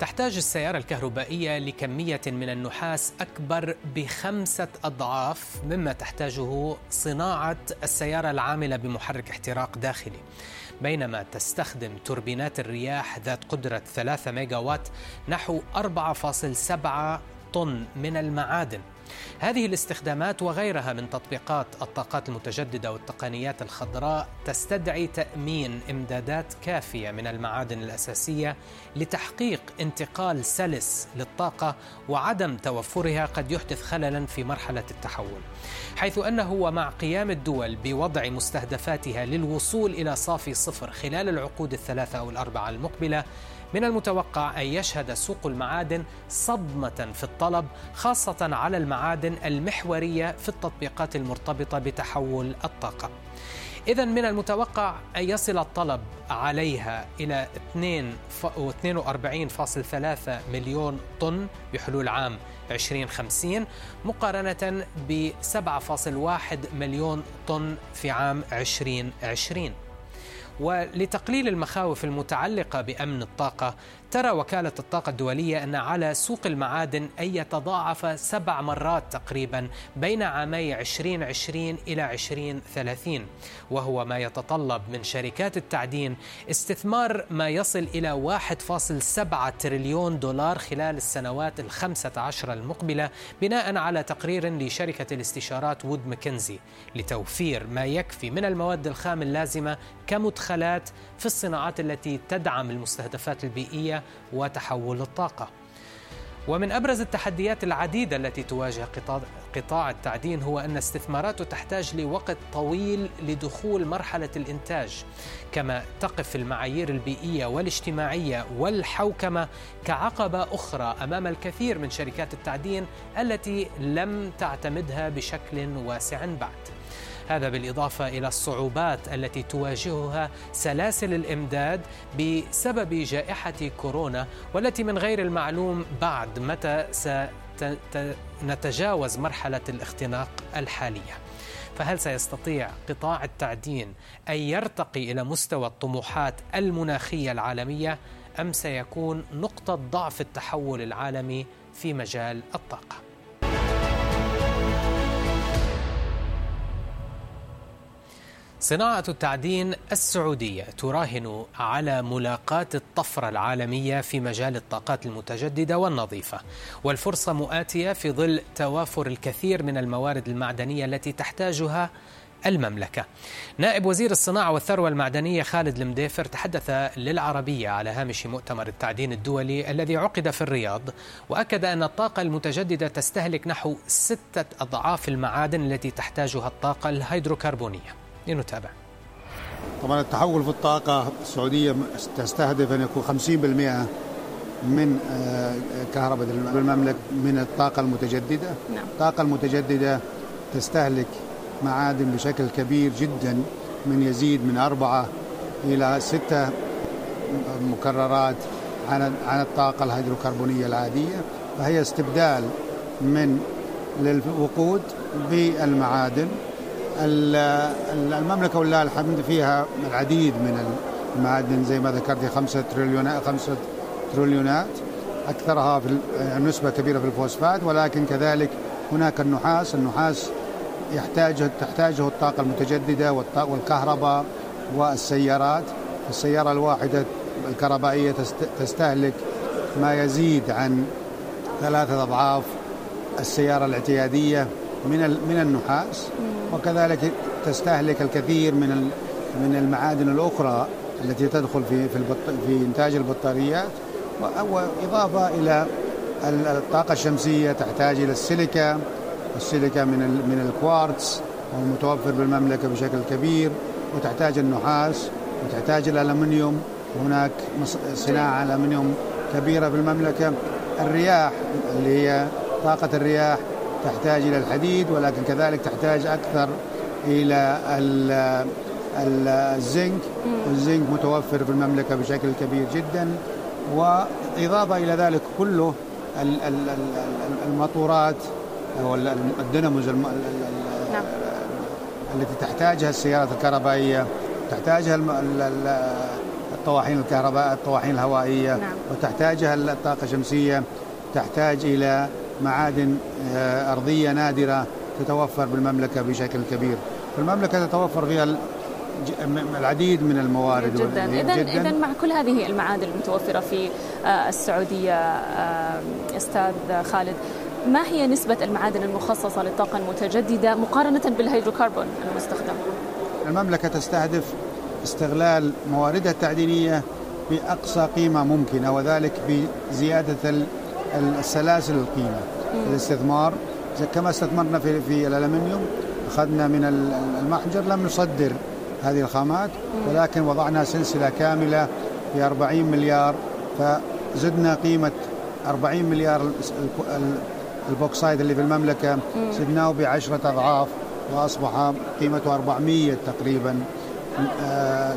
تحتاج السيارة الكهربائية لكمية من النحاس أكبر بخمسة أضعاف مما تحتاجه صناعة السيارة العاملة بمحرك احتراق داخلي. بينما تستخدم توربينات الرياح ذات قدرة 3 ميجا وات نحو 4.7 طن من المعادن. هذه الاستخدامات وغيرها من تطبيقات الطاقات المتجددة والتقنيات الخضراء تستدعي تأمين إمدادات كافية من المعادن الأساسية لتحقيق انتقال سلس للطاقة وعدم توفرها قد يحدث خللا في مرحلة التحول. حيث أنه ومع قيام الدول بوضع مستهدفاتها للوصول إلى صافي صفر خلال العقود الثلاثة أو الأربعة المقبلة من المتوقع أن يشهد سوق المعادن صدمة في الطلب خاصة على المعادن المحورية في التطبيقات المرتبطة بتحول الطاقة. إذا من المتوقع أن يصل الطلب عليها إلى 42.3 مليون طن بحلول عام 2050 مقارنة ب 7.1 مليون طن في عام 2020 ولتقليل المخاوف المتعلقة بأمن الطاقة ترى وكالة الطاقة الدولية أن على سوق المعادن أن يتضاعف سبع مرات تقريبا بين عامي 2020 إلى 2030 وهو ما يتطلب من شركات التعدين استثمار ما يصل إلى 1.7 تريليون دولار خلال السنوات الخمسة عشر المقبلة بناء على تقرير لشركة الاستشارات وود ماكنزي لتوفير ما يكفي من المواد الخام اللازمة كمدخلات في الصناعات التي تدعم المستهدفات البيئية وتحول الطاقة. ومن أبرز التحديات العديدة التي تواجه قطاع التعدين هو أن استثماراته تحتاج لوقت طويل لدخول مرحلة الإنتاج كما تقف المعايير البيئية والاجتماعية والحوكمة كعقبة أخرى أمام الكثير من شركات التعدين التي لم تعتمدها بشكل واسع بعد. هذا بالإضافة إلى الصعوبات التي تواجهها سلاسل الإمداد بسبب جائحة كورونا والتي من غير المعلوم بعد متى سنتجاوز مرحلة الاختناق الحالية فهل سيستطيع قطاع التعدين أن يرتقي إلى مستوى الطموحات المناخية العالمية أم سيكون نقطة ضعف التحول العالمي في مجال الطاقة؟ صناعة التعدين السعودية تراهن على ملاقاة الطفرة العالمية في مجال الطاقات المتجددة والنظيفة، والفرصة مؤاتية في ظل توافر الكثير من الموارد المعدنية التي تحتاجها المملكة. نائب وزير الصناعة والثروة المعدنية خالد المديفر تحدث للعربية على هامش مؤتمر التعدين الدولي الذي عقد في الرياض، وأكد أن الطاقة المتجددة تستهلك نحو ستة أضعاف المعادن التي تحتاجها الطاقة الهيدروكربونية. لنتابع. طبعا التحول في الطاقة السعودية تستهدف أن يكون 50% من آه، كهرباء المملكة من الطاقة المتجددة. نعم. الطاقة المتجددة تستهلك معادن بشكل كبير جدا من يزيد من أربعة إلى ستة مكررات عن عن الطاقة الهيدروكربونية العادية. فهي استبدال من للوقود بالمعادن المملكة ولله الحمد فيها العديد من المعادن زي ما ذكرت خمسة تريليونات خمسة تريليونات. أكثرها في النسبة كبيرة في الفوسفات ولكن كذلك هناك النحاس. النحاس يحتاج تحتاجه الطاقة المتجددة والكهرباء والسيارات. السيارة الواحدة الكهربائية تستهلك ما يزيد عن ثلاثة أضعاف السيارة الاعتيادية من من النحاس. وكذلك تستهلك الكثير من من المعادن الأخرى التي تدخل في في, في إنتاج البطاريات وإضافة إلى الطاقة الشمسية تحتاج إلى السيليكا السيليكا من من الكوارتز المتوفر بالمملكة بشكل كبير وتحتاج النحاس وتحتاج الالمنيوم هناك صناعة الالمنيوم كبيرة في المملكة. الرياح اللي هي طاقة الرياح تحتاج إلى الحديد ولكن كذلك تحتاج أكثر إلى الزنك والزنك متوفر في المملكة بشكل كبير جدا وإضافة إلى ذلك كله المطورات أو الديناموز نعم. التي تحتاجها السيارات الكهربائية تحتاجها الطواحين الكهرباء الطواحين الهوائية نعم. وتحتاجها الطاقة الشمسية تحتاج إلى معادن آه، أرضية نادرة تتوفر بالمملكة بشكل كبير. فالمملكة تتوفر فيها العديد من الموارد. جدا. اذا اذا مع كل هذه المعادن المتوفرة في آه، السعودية آه، أستاذ خالد ما هي نسبة المعادن المخصصة للطاقة المتجددة مقارنة بالهيدروكربون المستخدم؟ المملكة تستهدف استغلال مواردها التعدينية بأقصى قيمة ممكنة وذلك بزيادة السلاسل القيمة الاستثمار. كما استثمرنا في في الألمنيوم أخذنا من المحجر لم نصدر هذه الخامات ولكن وضعنا سلسلة كاملة ب 40 مليار فزدنا قيمة 40 مليار البوكسايد اللي في المملكة زدناه بعشرة أضعاف وأصبح قيمته 400 تقريبا آه،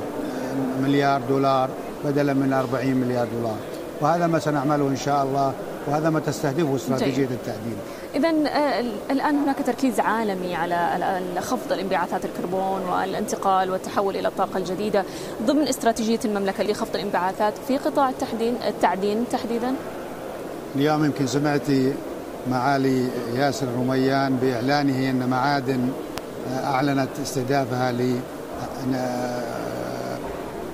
مليار دولار بدلا من 40 مليار دولار. وهذا ما سنعمله إن شاء الله وهذا ما تستهدفه استراتيجية التعديل. اذا آه، الآن هناك تركيز عالمي على خفض الانبعاثات الكربون والانتقال والتحول إلى الطاقة الجديدة ضمن استراتيجية المملكة لخفض الانبعاثات في قطاع التحديد التعدين تحديدا. اليوم يمكن سمعتي معالي ياسر رميان بإعلانه أن معادن آه، أعلنت استهدافها ل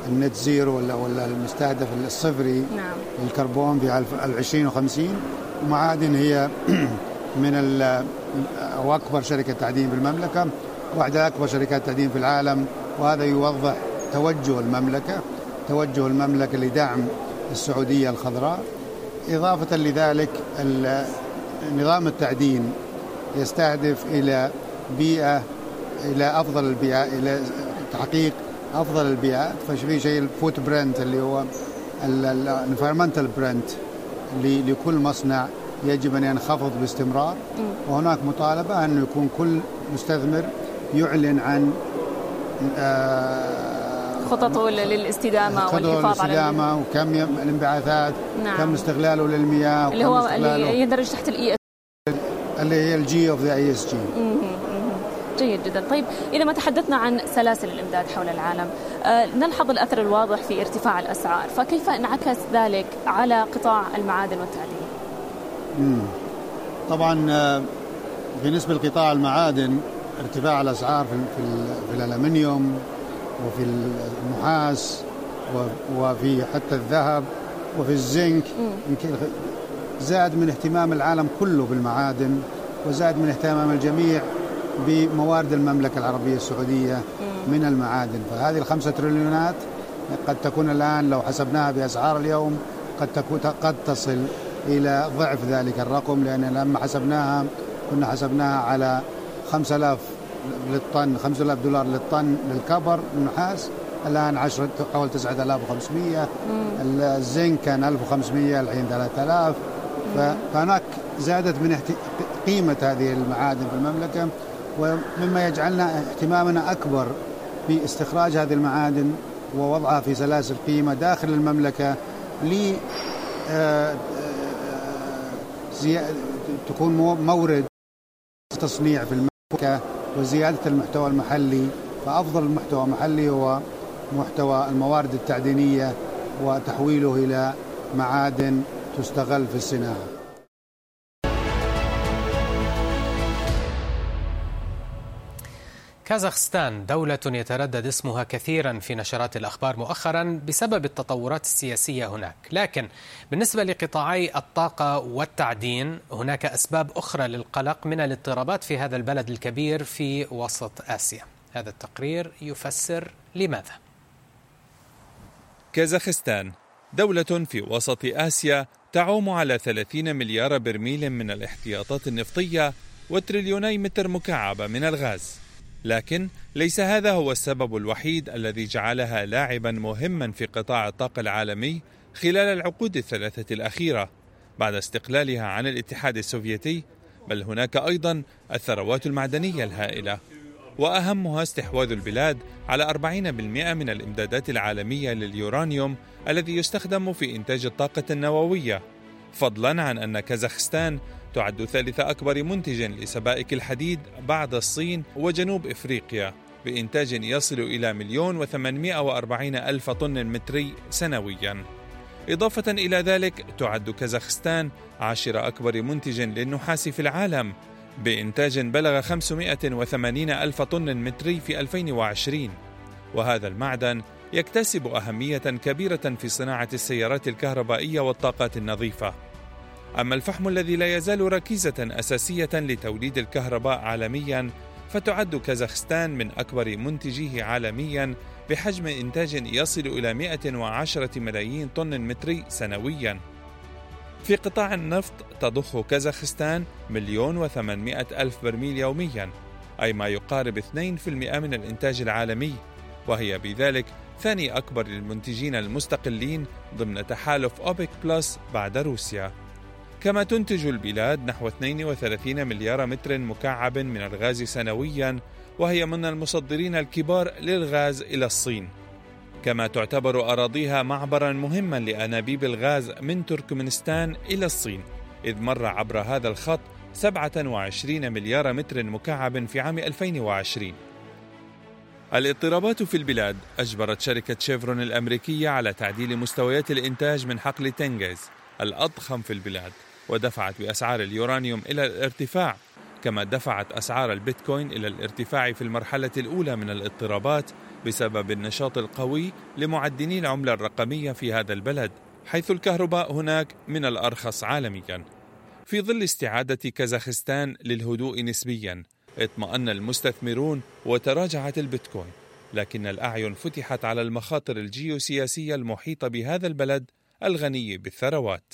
النت زيرو ولا ولا المستهدف الصفري نعم. للكربون في 2050 ومعادن هي من أو أكبر شركة تعدين في المملكة واحدى أكبر شركات تعدين في العالم وهذا يوضح توجه المملكة توجه المملكة لدعم السعودية الخضراء إضافة لذلك نظام التعدين يستهدف إلى بيئه إلى أفضل البيئة إلى تحقيق أفضل البيئات ففي شيء ال footprint اللي هو ال environmental print لكل مصنع يجب أن ينخفض باستمرار. وهناك مطالبة انه يكون كل مستثمر يعلن عن آه، خططه للاستدامة والحفاظ على وكم الانبعاثات نعم. كم استغلاله للمياه اللي هو اللي يندرج تحت ال E اللي هي ال G of the ESG جيد جدا. طيب إذا ما تحدثنا عن سلاسل الإمداد حول العالم آه نلحظ الأثر الواضح في ارتفاع الأسعار فكيف انعكس ذلك على قطاع المعادن والتعدين. طبعا آه، بالنسبة لقطاع المعادن ارتفاع الأسعار في, في, الألمنيوم وفي النحاس وفي حتى الذهب وفي الزنك يمكن زاد من اهتمام العالم كله بالمعادن وزاد من اهتمام الجميع بموارد المملكة العربية السعودية من المعادن. فهذه الخمسة تريليونات قد تكون الآن لو حسبناها بأسعار اليوم قد تكون قد تصل إلى ضعف ذلك الرقم لأن لما حسبناها كنا حسبناها على 5000 للطن 5000 دولار للطن للكبر النحاس الآن 10 حول 9500 الزنك كان 1500 الحين 3000 فهناك زادت من قيمة هذه المعادن في المملكة. ومما يجعلنا اهتمامنا أكبر باستخراج هذه المعادن ووضعها في سلاسل قيمة داخل المملكة ل آه، آه، تكون مورد تصنيع في المملكة وزيادة المحتوى المحلي. فأفضل المحتوى المحلي هو محتوى الموارد التعدينية وتحويله إلى معادن تستغل في الصناعة. كازاخستان دولة يتردد اسمها كثيرا في نشرات الأخبار مؤخرا بسبب التطورات السياسية هناك. لكن بالنسبة لقطاعي الطاقة والتعدين هناك أسباب أخرى للقلق من الاضطرابات في هذا البلد الكبير في وسط آسيا. هذا التقرير يفسر لماذا. كازاخستان دولة في وسط آسيا تعوم على 30 مليار برميل من الاحتياطات النفطية وتريليوني متر مكعب من الغاز. لكن ليس هذا هو السبب الوحيد الذي جعلها لاعبا مهما في قطاع الطاقة العالمي خلال العقود الثلاثة الأخيرة بعد استقلالها عن الاتحاد السوفيتي بل هناك أيضا الثروات المعدنية الهائلة. وأهمها استحواذ البلاد على 40% من الإمدادات العالمية لليورانيوم الذي يستخدم في إنتاج الطاقة النووية فضلا عن أن كازاخستان تعد ثالث أكبر منتج لسبائك الحديد بعد الصين وجنوب إفريقيا بإنتاج يصل إلى مليون وثمانمائة وأربعين ألف طن متري سنوياً. إضافة إلى ذلك تعد كازاخستان عاشر أكبر منتج للنحاس في العالم بإنتاج بلغ 580 ألف طن متري في 2020 وهذا المعدن يكتسب أهمية كبيرة في صناعة السيارات الكهربائية والطاقات النظيفة. أما الفحم الذي لا يزال ركيزة أساسية لتوليد الكهرباء عالميا فتعد كازاخستان من أكبر منتجيه عالميا بحجم إنتاج يصل إلى 110 ملايين طن متري سنويا. في قطاع النفط تضخ كازاخستان مليون وثمانمائة ألف برميل يوميا أي ما يقارب 2% من الإنتاج العالمي وهي بذلك ثاني أكبر المنتجين المستقلين ضمن تحالف أوبك بلس بعد روسيا. كما تنتج البلاد نحو 32 مليار متر مكعب من الغاز سنويا وهي من المصدرين الكبار للغاز إلى الصين. كما تعتبر أراضيها معبرا مهما لأنابيب الغاز من تركمانستان إلى الصين إذ مر عبر هذا الخط 27 مليار متر مكعب في عام 2020 الاضطرابات في البلاد أجبرت شركة شيفرون الأمريكية على تعديل مستويات الإنتاج من حقل تنجز الأضخم في البلاد. ودفعت بأسعار اليورانيوم إلى الارتفاع كما دفعت أسعار البيتكوين إلى الارتفاع في المرحلة الأولى من الاضطرابات بسبب النشاط القوي لمعدني العملة الرقمية في هذا البلد حيث الكهرباء هناك من الأرخص عالميا. في ظل استعادة كازاخستان للهدوء نسبيا اطمأن المستثمرون وتراجعت البيتكوين لكن الأعين فتحت على المخاطر الجيوسياسية المحيطة بهذا البلد الغني بالثروات.